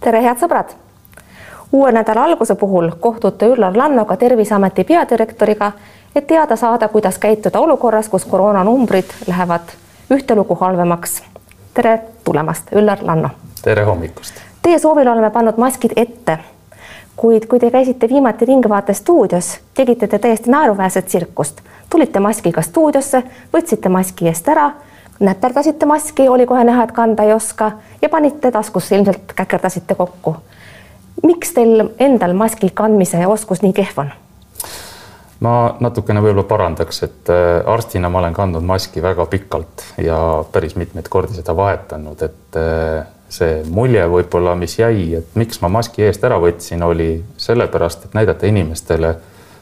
tere, head sõbrad! uue nädala alguse puhul kohtute Üllar Lannoga Terviseameti peadirektoriga, et teada saada, kuidas käituda olukorras, kus koroonanumbrid lähevad ühtelugu halvemaks. tere tulemast, Üllar Lanno! tere hommikust! Teie soovil oleme pannud maskid ette, kuid kui te käisite viimati Ringvaate stuudios, tegite te täiesti naeruväärset tsirkust. tulite maskiga stuudiosse, võtsite maski eest ära näperdasite maski, oli kohe näha, et kanda ei oska ja panite taskusse, ilmselt käkerdasite kokku. miks teil endal maski kandmise oskus nii kehv on? ma natukene võib-olla parandaks, et äh, arstina ma olen kandnud maski väga pikalt ja päris mitmeid kordi seda vahetanud, et äh, see mulje võib-olla, mis jäi, et miks ma maski eest ära võtsin, oli sellepärast, et näidata inimestele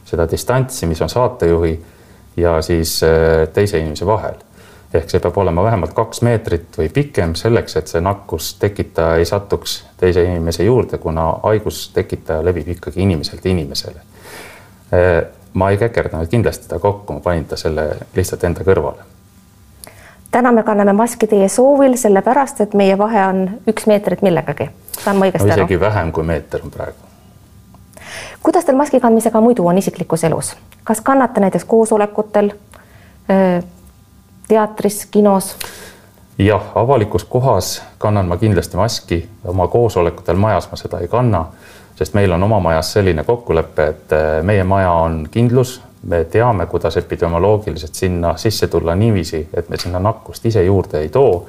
seda distantsi, mis on saatejuhi ja siis äh, teise inimese vahel ehk see peab olema vähemalt kaks meetrit või pikem selleks, et see nakkustekitaja ei satuks teise inimese juurde, kuna haigustekitaja levib ikkagi inimeselt inimesele. ma ei käkerdanud kindlasti ta kokku, ma panin ta selle lihtsalt enda kõrvale. täna me kanname maski teie soovil, sellepärast et meie vahe on üks meetrit millegagi. saan ma õigesti no, aru? isegi vähem kui meeter on praegu. kuidas teil maski kandmisega muidu on isiklikus elus, kas kannate näiteks koosolekutel? Teatris, kinos? jah, avalikus kohas kannan ma kindlasti maski, oma koosolekutel majas ma seda ei kanna, sest meil on oma majas selline kokkulepe, et eh, meie maja on kindlus, me teame, kuidas epidemioloogiliselt sinna sisse tulla niiviisi, et me sinna nakkust ise juurde ei too.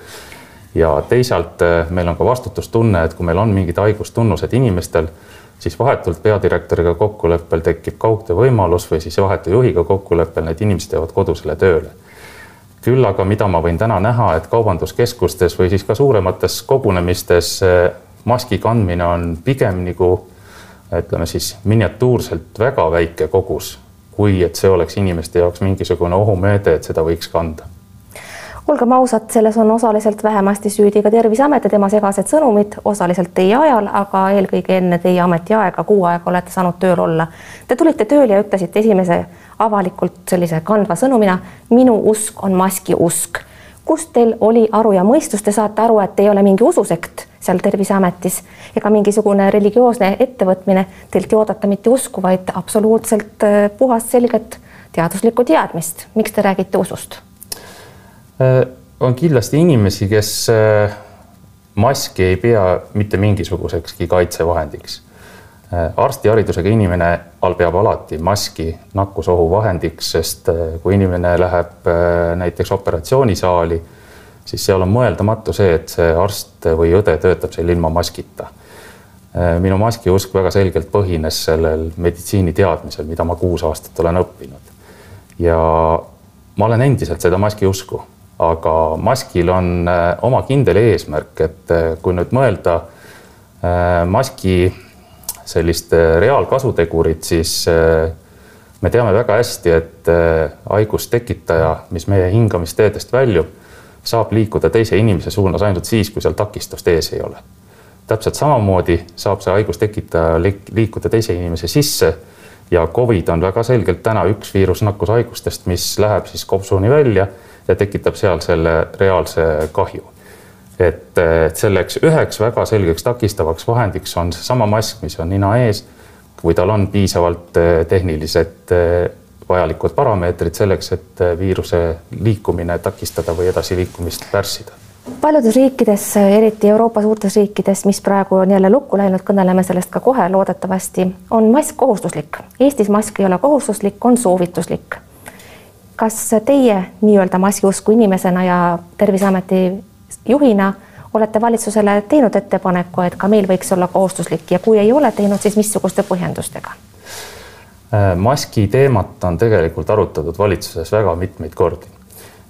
ja teisalt eh, meil on ka vastutustunne, et kui meil on mingid haigustunnused inimestel, siis vahetult peadirektoriga kokkuleppel tekib kaugtöö võimalus või siis vahetu juhiga kokkuleppel need inimesed jäävad kodusele tööle küll aga, mida ma võin täna näha, et kaubanduskeskustes või siis ka suuremates kogunemistes maski kandmine on pigem nagu ütleme siis miniatuurselt väga väike kogus, kui et see oleks inimeste jaoks mingisugune ohumeede, et seda võiks kanda olgem ausad, selles on osaliselt vähemasti süüdi ka Terviseamet ja tema segased sõnumid, osaliselt teie ajal, aga eelkõige enne teie ametiaega, kuu aega olete saanud tööl olla. Te tulite tööle ja ütlesite esimese avalikult sellise kandva sõnumina, minu usk on maski usk. kust teil oli aru ja mõistus, te saate aru, et ei ole mingi ususekt seal Terviseametis ega mingisugune religioosne ettevõtmine, teilt ei oodata mitte usku, vaid absoluutselt äh, puhast selget teaduslikku teadmist. miks te räägite usust? Äh, on kindlasti inimesi, kes äh, maski ei pea mitte mingisugusekski kaitsevahendiks. Äh, arstiharidusega inimene peab alati maski nakkusohu vahendiks, sest kui inimene läheb näiteks operatsioonisaali, siis seal on mõeldamatu see, et see arst või õde töötab seal ilma maskita. minu maskiusk väga selgelt põhines sellel meditsiiniteadmisel, mida ma kuus aastat olen õppinud. ja ma olen endiselt seda maskiusku aga maskil on äh, oma kindel eesmärk, et äh, kui nüüd mõelda äh, maski sellist reaalkasutegurit, siis me teame väga hästi, et haigustekitaja, mis meie hingamisteedest väljub, saab liikuda teise inimese suunas ainult siis, kui seal takistust ees ei ole. täpselt samamoodi saab see haigustekitaja liikuda teise inimese sisse ja Covid on väga selgelt täna üks viirusnakkushaigustest, mis läheb siis kopsuni välja ja tekitab seal selle reaalse kahju. et, et selleks üheks väga selgeks takistavaks vahendiks on seesama mask, mis on nina ees, kui tal on piisavalt eh, tehnilised eh, vajalikud parameetrid selleks, et eh, viiruse liikumine takistada või edasiliikumist pärssida paljudes riikides, eriti Euroopa suurtes riikides, mis praegu on jälle lukku läinud, kõneleme sellest ka kohe loodetavasti, on mask kohustuslik. Eestis mask ei ole kohustuslik, on soovituslik kas teie nii-öelda maskiusku inimesena ja Terviseameti juhina olete valitsusele teinud ettepaneku, et ka meil võiks olla kohustuslik? Ja kui ei ole teinud, siis missuguste põhjendustega? Äh, maski teemat on tegelikult arutatud valitsuses väga mitmeid kordi.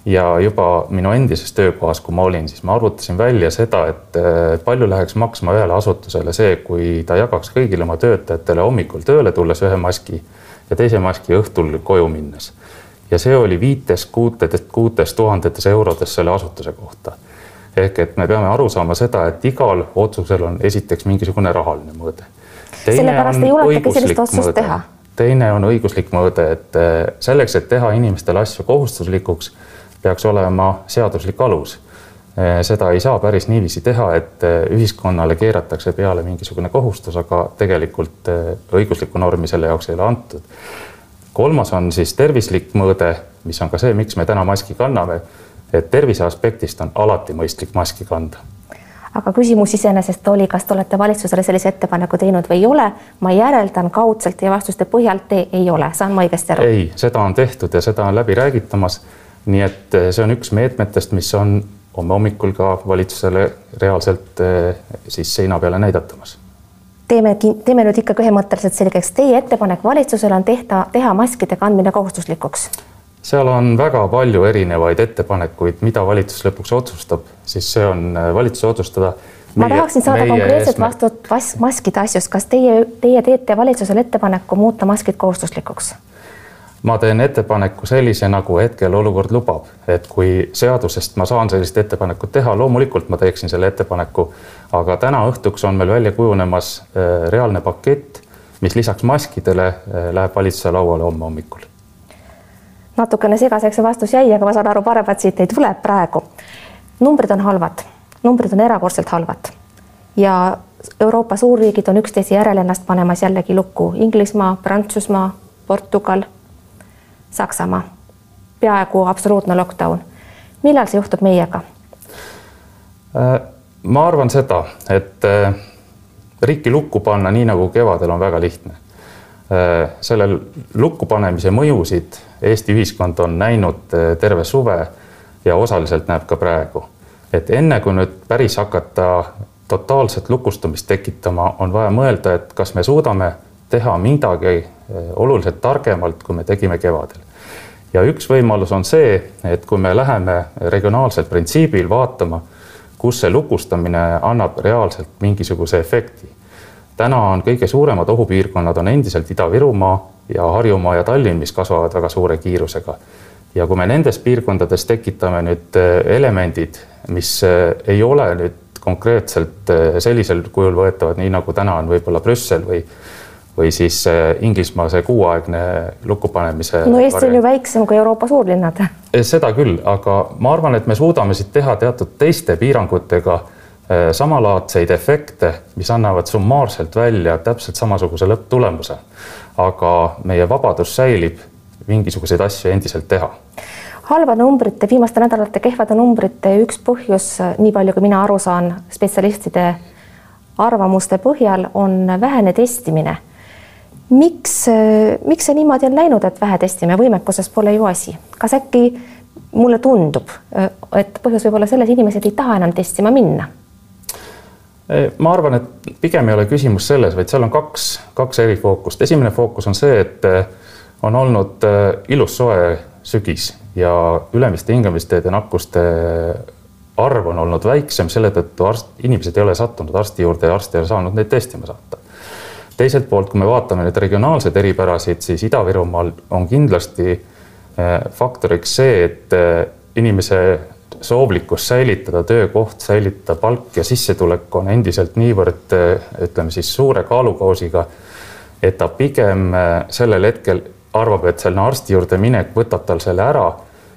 Ja juba minu endises töökohas, kui ma olin, siis ma arvutasin välja seda, et äh, palju läheks maksma ühele asutusele see, kui ta jagaks kõigile oma töötajatele hommikul tööle tulles ühe maski ja teise maski õhtul koju minnes ja see oli viites, kuutetes, kuutes tuhandetes eurodes selle asutuse kohta. ehk et me peame aru saama seda, et igal otsusel on esiteks mingisugune rahaline mõõde. sellepärast ei juletagi sellist otsust teha. teine on õiguslik mõõde, et selleks, et teha inimestele asju kohustuslikuks, peaks olema seaduslik alus seda ei saa päris niiviisi teha, et ühiskonnale keeratakse peale mingisugune kohustus, aga tegelikult õiguslikku normi selle jaoks ei ole antud. Kolmas on siis tervislik mõõde, mis on ka see, miks me täna maski kanname. et tervise aspektist on alati mõistlik maski kanda aga küsimus iseenesest oli, kas te olete valitsusele sellise ettepaneku teinud või ei ole. ma järeldan kaudselt teie vastuste põhjal, te ei ole, saan ma õigesti aru? ei, seda on tehtud ja seda on läbi räägitamas. nii et eh, see on üks meetmetest, mis on homme hommikul ka valitsusele reaalselt eh, siis seina peale näidatamas teeme, teeme nüüd ikkagi ühemõtteliselt selgeks, teie ettepanek valitsusele on tehta, teha maskide kandmine kohustuslikuks seal on väga palju erinevaid ettepanekuid, mida valitsus lõpuks otsustab, siis see on äh, valitsuse otsustada. ma tahaksin saada konkreetset vastut maskide asjus, kas teie, teie teete valitsusele ettepaneku muuta maskid kohustuslikuks? Ma teen ettepaneku sellise, nagu hetkel olukord lubab, et kui seadusest ma saan sellist ettepanekut teha, loomulikult ma teeksin selle ettepaneku, aga täna õhtuks on meil välja kujunemas äh, reaalne pakett, mis lisaks maskidele äh, läheb valitsuse lauale homme hommikul natukene segaseks see vastus jäi, aga ma saan aru, paremat siit ei tule praegu. numbrid on halvad, numbrid on erakordselt halvad ja Euroopa suurriigid on üksteise järel ennast panemas jällegi lukku. Inglismaa, Prantsusmaa, Portugal, Saksamaa, peaaegu absoluutne lockdown. millal see juhtub meiega? Äh, ma arvan seda, et äh, riiki lukku panna, nii nagu kevadel, on väga lihtne Äh, sellel lukkupanemise mõjusid Eesti ühiskond on näinud terve suve ja osaliselt näeb ka praegu. et enne kui nüüd päris hakata totaalset lukustumist tekitama, on vaja mõelda, et kas me suudame teha midagi oluliselt targemalt, kui me tegime kevadel. ja üks võimalus on see, et kui me läheme regionaalsel printsiibil vaatama, kus see lukustamine annab reaalselt mingisuguse efekti täna on kõige suuremad ohupiirkonnad on endiselt Ida-Virumaa ja Harjumaa ja Tallinn, mis kasvavad väga suure kiirusega. ja kui me nendes piirkondades tekitame nüüd äh, elemendid, mis äh, ei ole nüüd konkreetselt äh, sellisel kujul võetavad, nii nagu täna on võib-olla Brüssel või või siis Inglismaa see kuuaegne lukkupanemise. no Eesti on ju väiksem kui Euroopa suurlinnad. seda küll, aga ma arvan, et me suudame siit teha teatud teiste piirangutega Äh, samalaadseid efekte, mis annavad summaarselt välja täpselt samasuguse lõpptulemuse. aga meie vabadus säilib mingisuguseid asju endiselt teha. halba numbrite, viimaste nädalate kehvade numbrite üks põhjus, nii palju kui mina aru saan spetsialistide arvamuste põhjal, on vähene testimine. Miks, miks see niimoodi on läinud, et vähe testime, võimekuses pole ju asi, kas äkki mulle tundub, et põhjus võib olla selles, inimesed ei taha enam testima minna ma arvan, et pigem ei ole küsimus selles, vaid seal on kaks, kaks eri fookust. esimene fookus on see, et eh, on olnud ilus soe sügis ja ülemiste hingamisteede nakkuste arv on olnud väiksem, selle tõttu arst, inimesed ei ole sattunud arsti juurde ja arst ei ole saanud neid testima saata. Teiselt poolt, kui me vaatame nüüd regionaalseid eripärasid, siis Ida-Virumaal on kindlasti eh, faktoriks see, et inimese soovlikkus säilitada töökoht, säilitada palk ja sissetulek on endiselt niivõrd ütleme siis suure kaalukaus'iga, et ta pigem sellel hetkel arvab, et selle arsti juurde minek võtab tal selle ära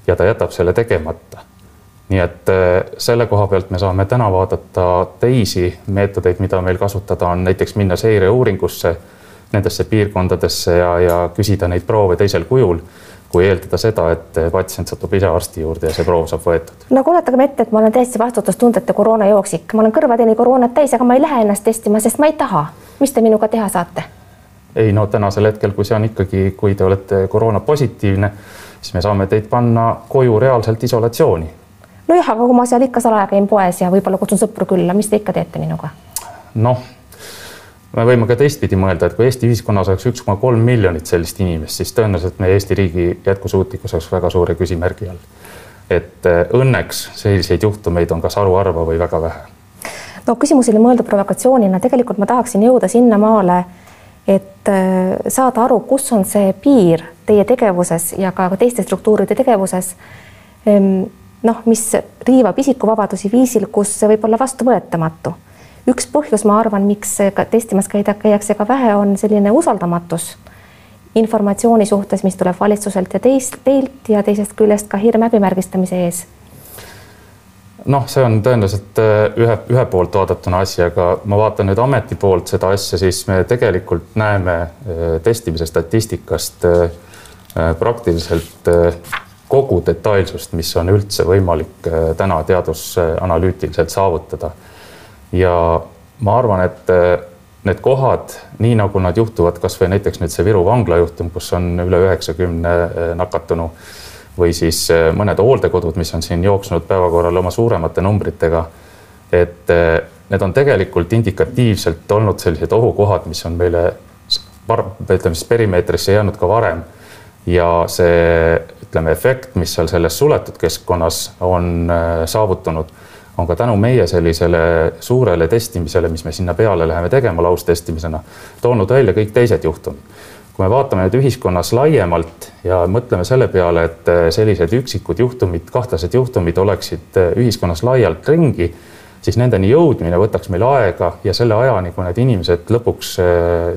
ja ta jätab selle tegemata. Nii et äh, selle koha pealt me saame täna vaadata teisi meetodeid, mida meil kasutada on, näiteks minna seireuuringusse nendesse piirkondadesse ja, ja küsida neid proove teisel kujul kui eeldada seda, et patsient satub ise arsti juurde ja see proov saab võetud. no kujutage ette, et ma olen täiesti vastutustundetu koroonajooksik, ma olen kõrvateni koroonat täis, aga ma ei lähe ennast testima, sest ma ei taha. mis te minuga teha saate? ei no tänasel hetkel, kui see on ikkagi, kui te olete koroonapositiivne, siis me saame teid panna koju reaalselt isolatsiooni. Nojah, aga kui ma seal ikka salaja käin poes ja võib-olla kutsun sõpru külla, mis te ikka teete minuga? noh me võime ka teistpidi mõelda, et kui Eesti ühiskonnas oleks üks koma kolm miljonit sellist inimest, siis tõenäoliselt meie Eesti riigi jätkusuutlikkus oleks väga suure küsimärgi all. et äh, õnneks selliseid juhtumeid on kas haruharva või väga vähe. no küsimus oli mõeldud provokatsioonina, tegelikult ma tahaksin jõuda sinnamaale, et äh, saada aru, kus on see piir teie tegevuses ja ka teiste struktuuride tegevuses. Noh, mis riivab isikuvabadusi viisil, kus see võib olla vastuvõetamatu üks põhjus, ma arvan, miks ka testimas käida, käiakse ka vähe, on selline usaldamatus informatsiooni suhtes, mis tuleb valitsuselt ja teist, teilt ja teisest küljest ka hirm häbimärgistamise ees. noh, see on tõenäoliselt ühe, ühe poolt vaadatuna asi, aga ma vaatan nüüd ameti poolt seda asja, siis me tegelikult näeme testimise statistikast praktiliselt kogu detailsust, mis on üldse võimalik täna teadusanalüütiliselt saavutada. ja ma arvan, et need kohad, nii nagu nad juhtuvad, kasvõi näiteks nüüd see Viru vangla juhtum, kus on üle üheksakümne eh, nakatunu või siis mõned hooldekodud, mis on siin jooksnud päevakorrale oma suuremate numbritega. et need on tegelikult indikatiivselt olnud sellised ohukohad, mis on meile ütleme siis perimeetrisse jäänud ka varem. ja see, ütleme, efekt, mis seal selles suletud keskkonnas on saavutanud on ka tänu meie sellisele suurele testimisele, mis me sinna peale läheme tegema laustestimisena, toonud välja kõik teised juhtumid. kui me vaatame nüüd ühiskonnas laiemalt ja mõtleme selle peale, et sellised üksikud juhtumid, kahtlased juhtumid oleksid ühiskonnas laialt ringi, siis nendeni jõudmine võtaks meil aega ja selle ajani, kui need inimesed lõpuks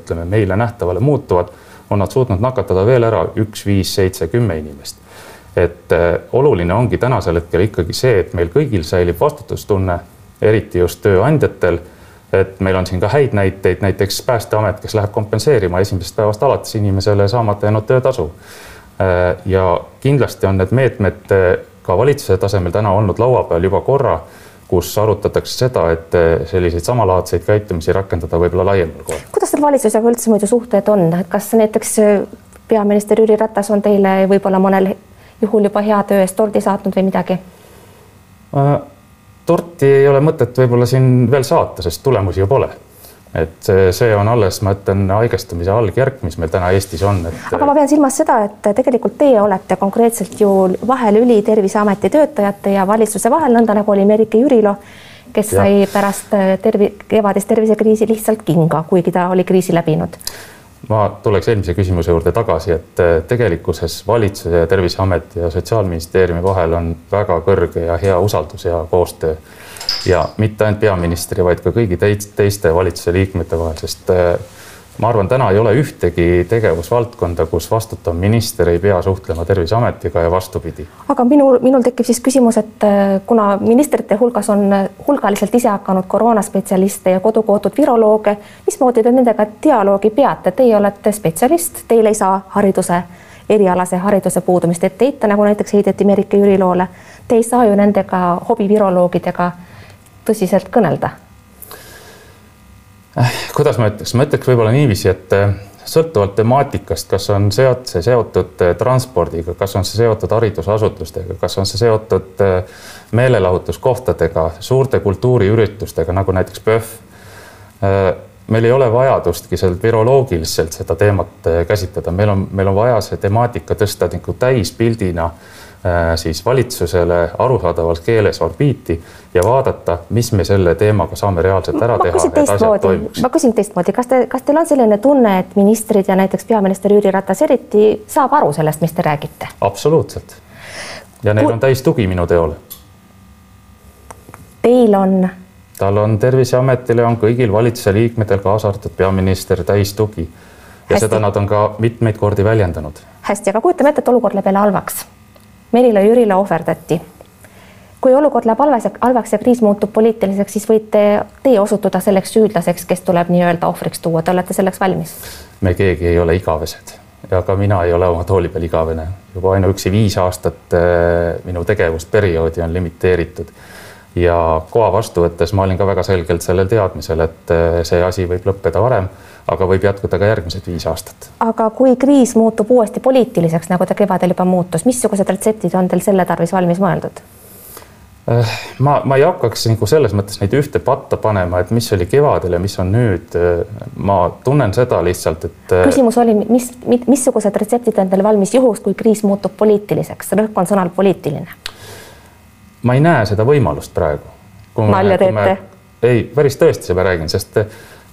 ütleme meile nähtavale muutuvad, on nad suutnud nakatada veel ära üks, viis, seitse, kümme inimest et äh, oluline ongi tänasel hetkel ikkagi see, et meil kõigil säilib vastutustunne, eriti just tööandjatel. et meil on siin ka häid näiteid, näiteks Päästeamet, kes läheb kompenseerima esimesest päevast alates inimesele saamata jäänud töötasu. Äh, ja kindlasti on need meetmed äh, ka valitsuse tasemel täna olnud laua peal juba korra kus arutatakse seda, et selliseid samalaadseid käitumisi rakendada võib-olla laiemal kohal. kuidas teil valitsusega üldse muidu suhted on, et kas näiteks peaminister Jüri Ratas on teile võib-olla mõnel juhul juba hea töö eest tordi saatnud või midagi? Äh, torti ei ole mõtet võib-olla siin veel saata, sest tulemusi ju pole et see on alles, ma ütlen, haigestumise algjärk, mis meil täna Eestis on et.... aga ma pean silmas seda, et tegelikult teie olete konkreetselt ju vahelüli Terviseameti töötajate ja valitsuse vahel, nõnda nagu oli Merike Jürilo, kes ja. sai pärast tervi-, kevadist tervisekriisi lihtsalt kinga, kuigi ta oli kriisi läbinud ma tuleks eelmise küsimuse juurde tagasi, et äh, tegelikkuses valitsuse ja Terviseameti ja Sotsiaalministeeriumi vahel on väga kõrge ja hea usaldus ja koostöö. ja mitte ainult peaministri, vaid ka kõigi teiste valitsuse liikmete vahel, sest äh, ma arvan, täna ei ole ühtegi tegevusvaldkonda, kus vastutav minister ei pea suhtlema Terviseametiga ja vastupidi. aga minul, minul tekib siis küsimus, et äh, kuna ministrite hulgas on äh, hulgaliselt ise hakanud koroonaspetsialiste ja kodukohtud virolooge, mismoodi te nendega dialoogi peate, teie olete spetsialist, teil ei saa hariduse, erialase hariduse puudumist ette heita, nagu näiteks heideti Merike Jüriloole. Te ei saa ju nendega hobiviroloogidega tõsiselt kõnelda kuidas ma ütleks, ma ütleks võib-olla niiviisi, et äh, sõltuvalt temaatikast, kas on seot-, see seotud äh, transpordiga, kas on see seotud haridusasutustega, kas on see seotud meelelahutuskohtadega, suurte kultuuriüritustega nagu näiteks PÖFF. meil ei ole vajadustki sealt viroloogiliselt seda teemat käsitleda, meil on, meil on vaja see temaatika tõsta nagu täispildina Äh, siis valitsusele arusaadavas keeles orbiiti ja vaadata, mis me selle teemaga saame reaalselt ära ma teha, et asjad toimuks. ma küsin teistmoodi, kas te, kas teil on selline tunne, et ministrid ja näiteks peaminister Jüri Ratas eriti saab aru sellest, mis te räägite? absoluutselt. ja neil Kui... on täis tugi minu teole. Teil on? tal on Terviseametile, on kõigil valitsuse liikmetel, kaasa arvatud peaminister, täis tugi. ja Hästi. seda nad on ka mitmeid kordi väljendanud. hästi, aga kujutame ette, et olukord läheb jälle halvaks Merile Jürile ohverdati. kui olukord läheb halvas, halvaks ja kriis muutub poliitiliseks, siis võite teie osutuda selleks süüdlaseks, kes tuleb nii-öelda ohvriks tuua, te olete selleks valmis? me keegi ei ole igavesed ja ka mina ei ole oma tooli peal igavene. juba ainuüksi viis aastat äh, minu tegevusperioodi on limiteeritud ja koha vastu võttes ma olin ka väga selgelt sellel teadmisel, et äh, see asi võib lõppeda varem aga võib jätkuda ka järgmised viis aastat. aga kui kriis muutub uuesti poliitiliseks, nagu ta kevadel juba muutus, missugused retseptid on teil selle tarvis valmis mõeldud? Äh, ma, ma ei hakkaks nagu selles mõttes neid ühte patta panema, et mis oli kevadel ja mis on nüüd. ma tunnen seda lihtsalt, et. Äh, küsimus oli, mis, missugused retseptid on teil valmis juhuks, kui kriis muutub poliitiliseks, rõhk on sõnal poliitiline. Ma ei näe seda võimalust praegu. nalja teete? ei, päris tõesti, ma räägin, sest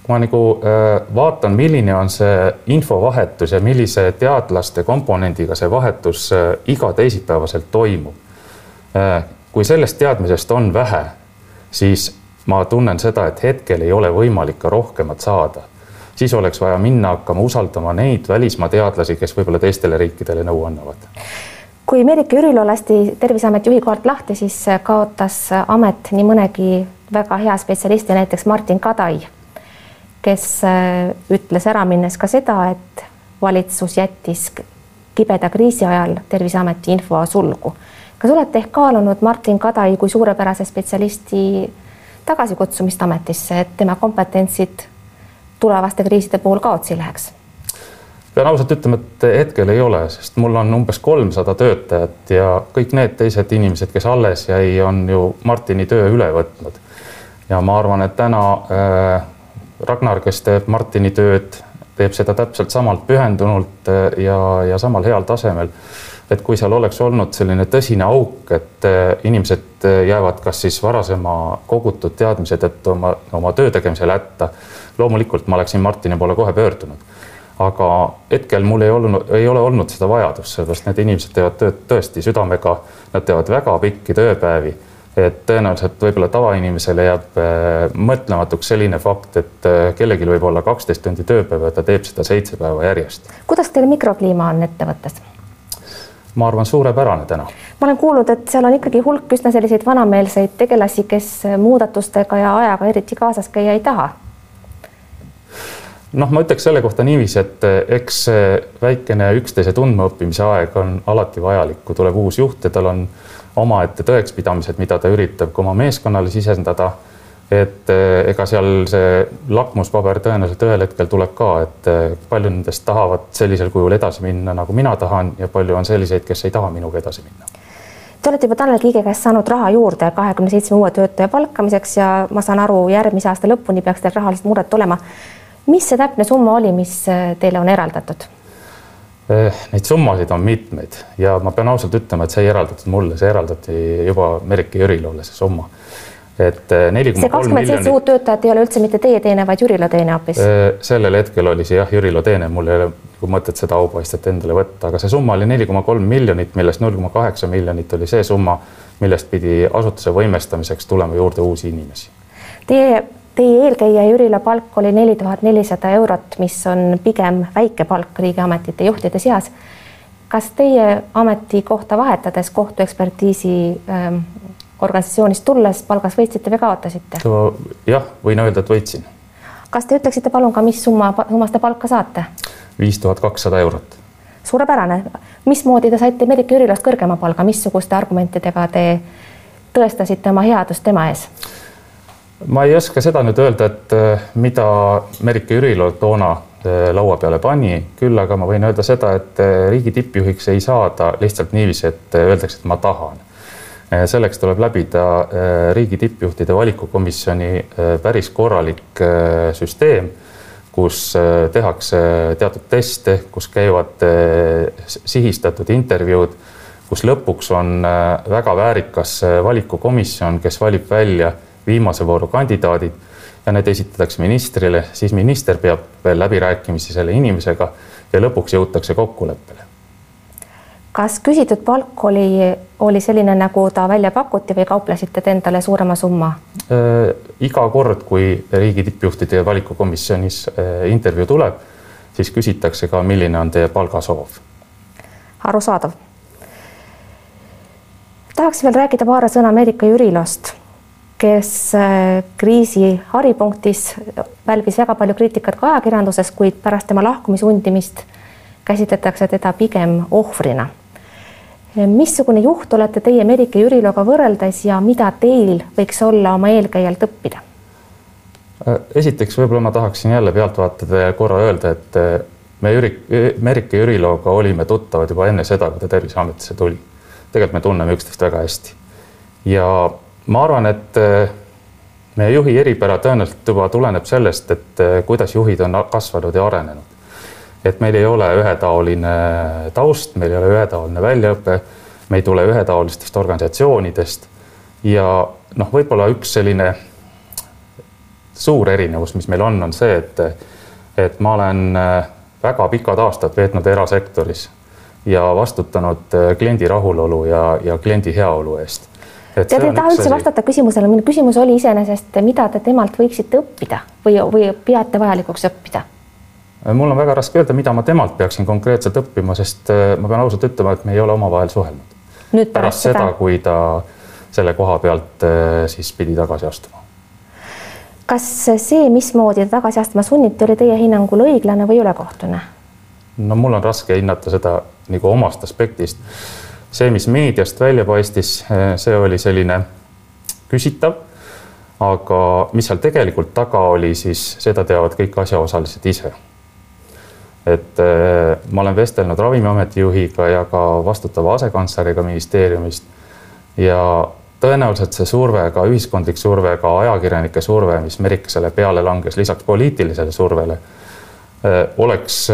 ma nagu äh, vaatan, milline on see infovahetus ja millise teadlaste komponendiga see vahetus äh, iga teisipäevaselt toimub. Kui sellest teadmisest on vähe, siis ma tunnen seda, et hetkel ei ole võimalik ka rohkemat saada. siis oleks vaja minna hakkama usaldama neid välismaa teadlasi, kes võib-olla teistele riikidele nõu annavad kui Merike Ürilo lasti Terviseameti juhi kohalt lahti, siis kaotas amet nii mõnegi väga hea spetsialisti, näiteks Martin Kadai, kes äh, ütles ära minnes ka seda, et valitsus jättis kibeda kriisi ajal Terviseameti info sulgu. kas olete ehk kaalunud Martin Kadai kui suurepärase spetsialisti tagasikutsumist ametisse, et tema kompetentsid tulevaste kriiside puhul kaotsi läheks? Pean ausalt ütlema, et hetkel ei ole, sest mul on umbes kolmsada töötajat ja kõik need teised inimesed, kes alles jäi, on ju Martini töö üle võtnud. ja ma arvan, et täna äh, Ragnar, kes teeb Martini tööd, teeb seda täpselt samalt pühendunult äh, ja, ja samal heal tasemel. et kui seal oleks olnud selline tõsine auk, et äh, inimesed äh, jäävad kas siis varasema kogutud teadmise tõttu oma, oma töö tegemisel hätta, loomulikult ma oleksin Martini poole kohe pöördunud aga hetkel mul ei olnud, ei ole olnud seda vajadust, sellepärast need inimesed teevad tööd tõesti südamega, nad teevad väga pikki tööpäevi. et tõenäoliselt võib-olla tavainimesele jääb äh, mõtlematuks selline fakt, et äh, kellelgi võib olla kaksteist tundi tööpäeva ja ta teeb seda seitse päeva järjest. kuidas teil mikrokliima on ettevõttes? ma arvan, suurepärane täna. ma olen kuulnud, et seal on ikkagi hulk üsna selliseid vanameelseid tegelasi, kes muudatustega ja ajaga eriti kaasas käia ei taha noh, ma ütleks selle kohta niiviisi, et eh, eks see väikene üksteise tundmaõppimise aeg on alati vajalik, kui tuleb uus juht ja tal on omaette tõekspidamised, mida ta üritab ka oma meeskonnale sisendada. et eh, ega seal see lakmuspaber tõenäoliselt ühel hetkel tuleb ka, et eh, palju nendest tahavad sellisel kujul edasi minna, nagu mina tahan ja palju on selliseid, kes ei taha minuga edasi minna Te olete juba Tanel Kiige käest saanud raha juurde kahekümne seitsme uue töötaja palkamiseks ja ma saan aru, järgmise aasta lõpuni peaks teil rahalised mured olema mis see täpne summa oli, mis äh, teile on eraldatud? Eh, neid summasid on mitmeid ja ma pean ausalt ütlema, et see ei eraldatud mulle, see eraldati juba Merike Jürilole, see summa. et äh, neli koma kolm miljonit. seitse uut töötajat ei ole üldse mitte teie teene, vaid Jürilo teene hoopis? Eh, sellel hetkel oli see jah, Jürilo teene, mul ei ole nagu mõtet seda aupaistet endale võtta, aga see summa oli neli koma kolm miljonit, millest null koma kaheksa miljonit oli see summa, millest pidi asutuse võimestamiseks tulema juurde uusi inimesi. Teie Teie eelkäija Jürila palk oli neli tuhat nelisada eurot, mis on pigem väike palk riigiametite juhtide seas. kas teie ametikohta vahetades kohtuekspertiisi ähm, organisatsioonist tulles palgas võitsite või kaotasite? jah, võin öelda, et võitsin. kas te ütleksite palun ka, mis summa, summas te palka saate? viis tuhat kakssada eurot. suurepärane. mismoodi te saite Merike Jürilost kõrgema palga, missuguste argumentidega te tõestasite oma headust tema ees? Ma ei oska seda nüüd öelda, et äh, mida Merike Jürilo toona äh, laua peale pani, küll aga ma võin öelda seda, et äh, riigi tippjuhiks ei saada lihtsalt niiviisi, et öeldakse, et ma tahan. selleks tuleb läbida riigi tippjuhtide valikukomisjoni päris korralik süsteem, kus tehakse teatud teste, kus käivad sihistatud intervjuud, kus lõpuks on väga väärikas valikukomisjon, kes valib välja viimase vooru kandidaadid ja need esitatakse ministrile, siis minister peab veel läbirääkimisi selle inimesega ja lõpuks jõutakse kokkuleppele. kas küsitud palk oli, oli selline, nagu ta välja pakuti või kauplesite te endale suurema summa äh,? iga kord, kui riigi tippjuhtide valikukomisjonis äh, intervjuu tuleb, siis küsitakse ka, milline on teie palgasoov. arusaadav. tahaks veel rääkida paari sõna Ameerika Jürilost kes äh, kriisi haripunktis pälvis väga palju kriitikat ka ajakirjanduses, kuid pärast tema lahkumishundimist käsitletakse teda pigem ohvrina. missugune juht olete teie Merike Jüriloga võrreldes ja mida teil võiks olla oma eelkäijalt õppida? Äh, esiteks võib-olla ma tahaksin jälle pealtvaatajale ja korra öelda, et äh, me Jüri, Merike Jüriloga olime tuttavad juba enne seda, kui ta Terviseametisse tuli. tegelikult me tunneme üksteist väga hästi ja ma arvan, et äh, meie juhi eripära tõenäoliselt juba tuleneb sellest, et äh, kuidas juhid on kasvanud ja arenenud. et meil ei ole ühetaoline taust, meil ei ole ühetaoline väljaõpe, me ei tule ühetaolistest organisatsioonidest ja noh, võib-olla üks selline suur erinevus, mis meil on, on see, et, et ma olen äh, väga pikad aastad veetnud erasektoris ja vastutanud kliendi rahulolu ja, ja kliendi heaolu eest Te ei taha üldse vastata küsimusele, minu küsimus oli iseenesest, mida te temalt võiksite õppida või, või peate vajalikuks õppida? mul on väga raske öelda, mida ma temalt peaksin konkreetselt õppima, sest ma pean ausalt ütlema, et me ei ole omavahel suhelnud. pärast, pärast seda, seda, kui ta selle koha pealt siis pidi tagasi astuma. kas see, mismoodi ta tagasi astuma sunniti, oli teie hinnangul õiglane või ülekohtune? no mul on raske hinnata seda nagu omast aspektist. See, mis meediast välja paistis, see oli selline küsitav aga mis seal tegelikult taga oli, siis seda teavad kõik asjaosalised ise. et äh, ma olen vestelnud Ravimiameti juhiga ja ka vastutava asekantsleriga ministeeriumist ja tõenäoliselt see surve, ka ühiskondlik surve, ka ajakirjanike surve, mis Merikesele peale langes, lisaks poliitilisele survele, äh, oleks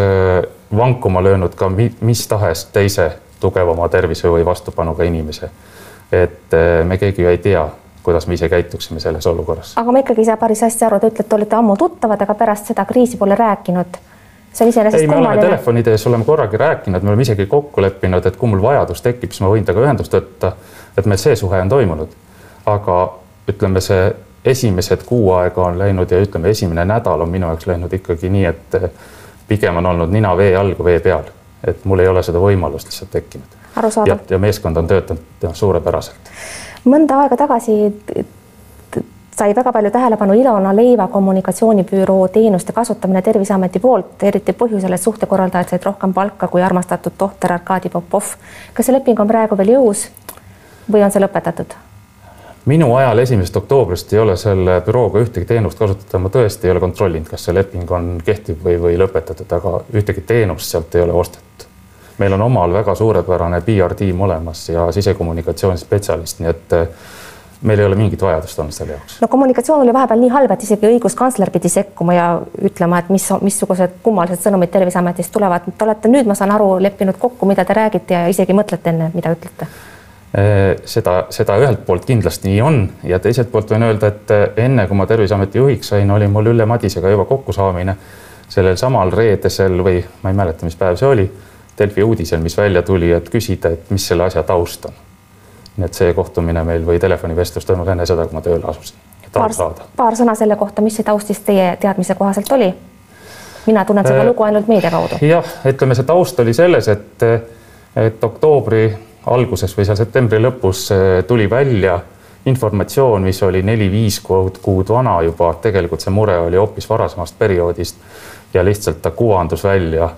vankuma löönud ka mis tahes teise tugevama tervise või vastupanuga inimese. et me keegi ju ei tea kuidas me ise käituksime selles olukorras. aga ma ikkagi ei saa päris hästi aru, te ütlete, te olete ammu tuttavad, aga pärast seda kriisi pole rääkinud. see on iseenesest kummaline. me oleme telefoni teel, oleme korragi rääkinud, me oleme isegi kokku leppinud, et kui mul vajadus tekib, siis ma võin temaga ühendust võtta. et meil see suhe on toimunud. aga ütleme, see esimesed kuu aega on läinud ja ütleme, esimene nädal on minu jaoks läinud ikkagi nii, et pigem on olnud nina vee all kui vee peal, et mul ei ole seda võimalust lihtsalt tekkinud. ja, ja meeskond on töötanud suurepäraselt mõnda aega tagasi sai väga palju tähelepanu Ilona Leiva kommunikatsioonibüroo teenuste kasutamine Terviseameti poolt, eriti põhjusel, et suhtekorraldajad said rohkem palka kui armastatud tohter Arkadi Popov. kas see leping on praegu veel jõus või on see lõpetatud? Minu ajal esimesest oktoobrist ei ole selle bürooga ühtegi teenust kasutada, ma tõesti ei ole kontrollinud, kas see leping on kehtiv või, või lõpetatud, aga ühtegi teenust sealt ei ole ostetud meil on omal väga suurepärane PR-tiim olemas ja sisekommunikatsioonispetsialist, nii et eh, meil ei ole mingit vajadust olnud selle jaoks. no kommunikatsioon oli vahepeal nii halb, et isegi õiguskantsler pidi sekkuma ja ütlema, et mis, missugused kummalised sõnumid Terviseametist tulevad. Te olete nüüd, ma saan aru, leppinud kokku, mida te räägite ja isegi mõtlete enne, mida ütlete seda, seda ühelt poolt kindlasti nii on ja teiselt poolt võin öelda, et eh, enne kui ma Terviseameti juhiks sain, oli mul Ülle Madisega juba kokkusaamine sellel samal reedesel või ma ei mäleta, mis päev see oli Delfi uudisel, mis välja tuli, et küsida, et mis selle asja taust on. nii et see kohtumine meil või telefonivestlus toimus enne seda, kui ma tööle asusin. paar, paar sõna selle kohta, mis see taust siis teie teadmise kohaselt oli? mina tunnen seda äh, lugu ainult meedia kaudu. jah, ütleme, see taust oli selles, et, et oktoobri alguses või seal septembri lõpus äh, tuli välja informatsioon, mis oli neli-viis kuud, kuud vana juba, tegelikult see mure oli hoopis varasemast perioodist ja lihtsalt ta kuvandus välja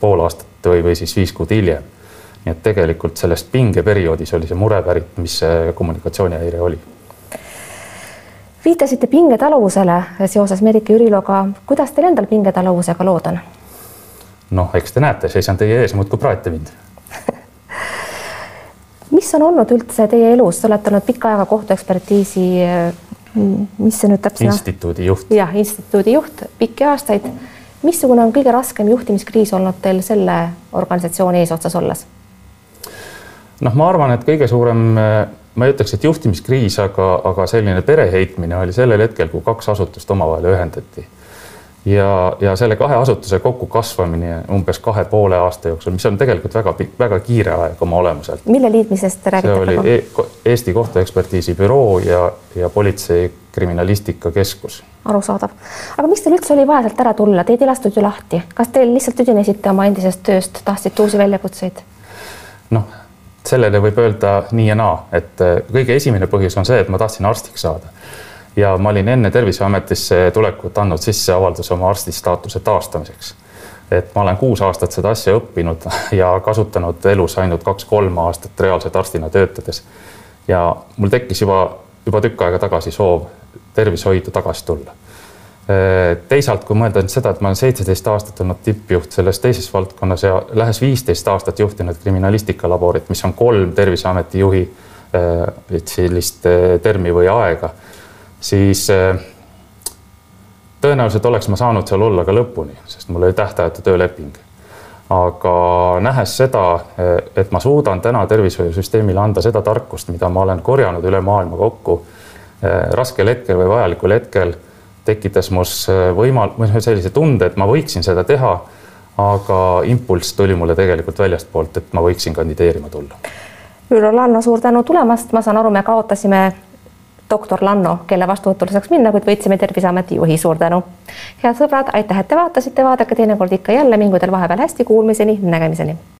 pool aastat või, või siis viis kuud hiljem. nii et tegelikult sellest pingeperioodis oli see mure pärit, mis see kommunikatsioonihäire oli. viitasite pingetaluvusele seoses Merike Jüriloga, kuidas teil endal pingetaluvusega lood on? noh, eks te näete, seisan teie ees, muudkui praete mind mis on olnud üldse teie elus, te olete olnud pikka aega kohtuekspertiisi, mis see nüüd täpselt? instituudi juht. jah, instituudi juht pikki aastaid missugune on kõige raskem juhtimiskriis olnud teil selle organisatsiooni eesotsas olles? noh, ma arvan, et kõige suurem, ma ei ütleks, et juhtimiskriis, aga, aga selline pereheitmine oli sellel hetkel, kui kaks asutust omavahel ühendati. Ja, ja selle kahe asutuse kokkukasvamine umbes kahe poole aasta jooksul, mis on tegelikult väga, väga kiire aeg oma olemuselt. mille liitmisest te räägite? see oli e Eesti Kohtuekspertiisi Büroo ja, ja Politsei Kriminalistikakeskus arusaadav. aga miks teil üldse oli vaja sealt ära tulla, teid ei lastud ju lahti, kas te lihtsalt tüdinesite oma endisest tööst, tahtsite uusi väljakutseid? noh, sellele võib öelda nii ja naa, et äh, kõige esimene põhjus on see, et ma tahtsin arstiks saada. Ja ma olin enne Terviseametisse tulekut andnud sisse avalduse oma arsti staatuse taastamiseks. et ma olen kuus aastat seda asja õppinud ja kasutanud elus ainult kaks-kolm aastat reaalselt arstina töötades. ja mul tekkis juba, juba tükk aega tagasi soov tervishoidu tagasi tulla. teisalt, kui mõelda nüüd seda, et ma olen seitseteist aastat olnud tippjuht selles teises valdkonnas ja lähes viisteist aastat juhtinud kriminalistikalaborit, mis on kolm Terviseameti juhi sellist termi või aega, siis tõenäoliselt oleks ma saanud seal olla ka lõpuni, sest mul oli tähtajatu tööleping. aga nähes seda, et ma suudan täna tervishoiusüsteemile anda seda tarkust, mida ma olen korjanud üle maailma kokku Äh, raskel hetkel või vajalikul hetkel tekitas mus äh, võimal-, või sellise tunde, et ma võiksin seda teha. aga impulss tuli mulle tegelikult väljastpoolt, et ma võiksin kandideerima tulla. Üllar Lanno, suur tänu tulemast, ma saan aru, me kaotasime doktor Lanno, kelle vastuvõtule saaks minna, kuid võtsime Terviseameti juhi, suur tänu. head sõbrad, aitäh, et te vaatasite, vaadake teinekord ikka jälle, mingu teil vahepeal hästi, kuulmiseni, nägemiseni